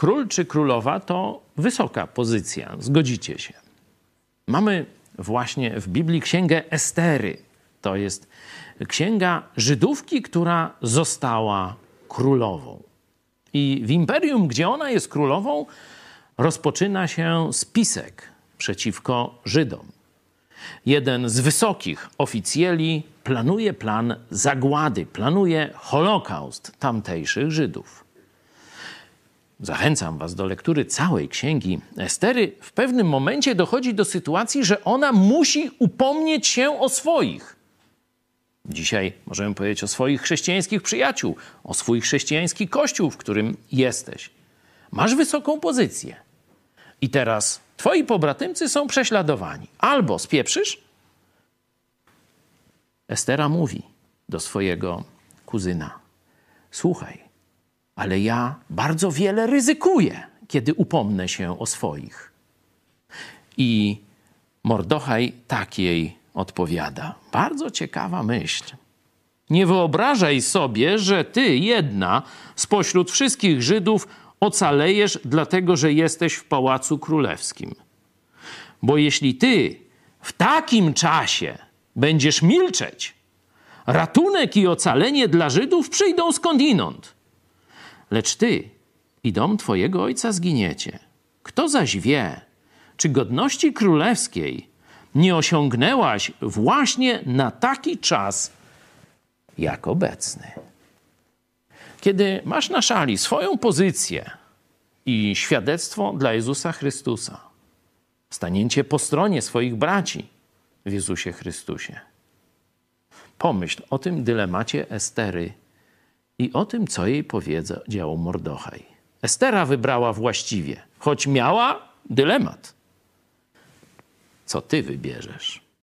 król czy królowa to wysoka pozycja, zgodzicie się. Mamy właśnie w Biblii księgę Estery. To jest księga Żydówki, która została królową. I w imperium, gdzie ona jest królową, rozpoczyna się spisek przeciwko Żydom. Jeden z wysokich oficjeli planuje plan zagłady, planuje holokaust tamtejszych Żydów. Zachęcam Was do lektury całej księgi Estery. W pewnym momencie dochodzi do sytuacji, że ona musi upomnieć się o swoich. Dzisiaj możemy powiedzieć o swoich chrześcijańskich przyjaciół, o swój chrześcijański kościół, w którym jesteś. Masz wysoką pozycję. I teraz twoi pobratymcy są prześladowani. Albo spieprzysz. Estera mówi do swojego kuzyna: Słuchaj, ale ja bardzo wiele ryzykuję, kiedy upomnę się o swoich. I Mordochaj tak jej odpowiada. Bardzo ciekawa myśl. Nie wyobrażaj sobie, że ty, jedna spośród wszystkich Żydów, ocalejesz, dlatego że jesteś w pałacu królewskim. Bo jeśli ty w takim czasie będziesz milczeć, ratunek i ocalenie dla Żydów przyjdą skądinąd. Lecz ty i dom twojego ojca zginiecie. Kto zaś wie, czy godności królewskiej nie osiągnęłaś właśnie na taki czas jak obecny. Kiedy masz na szali swoją pozycję i świadectwo dla Jezusa Chrystusa, stanięcie po stronie swoich braci w Jezusie Chrystusie, pomyśl o tym dylemacie Estery i o tym, co jej powiedział Mordochaj. Estera wybrała właściwie, choć miała dylemat. Co ty wybierzesz?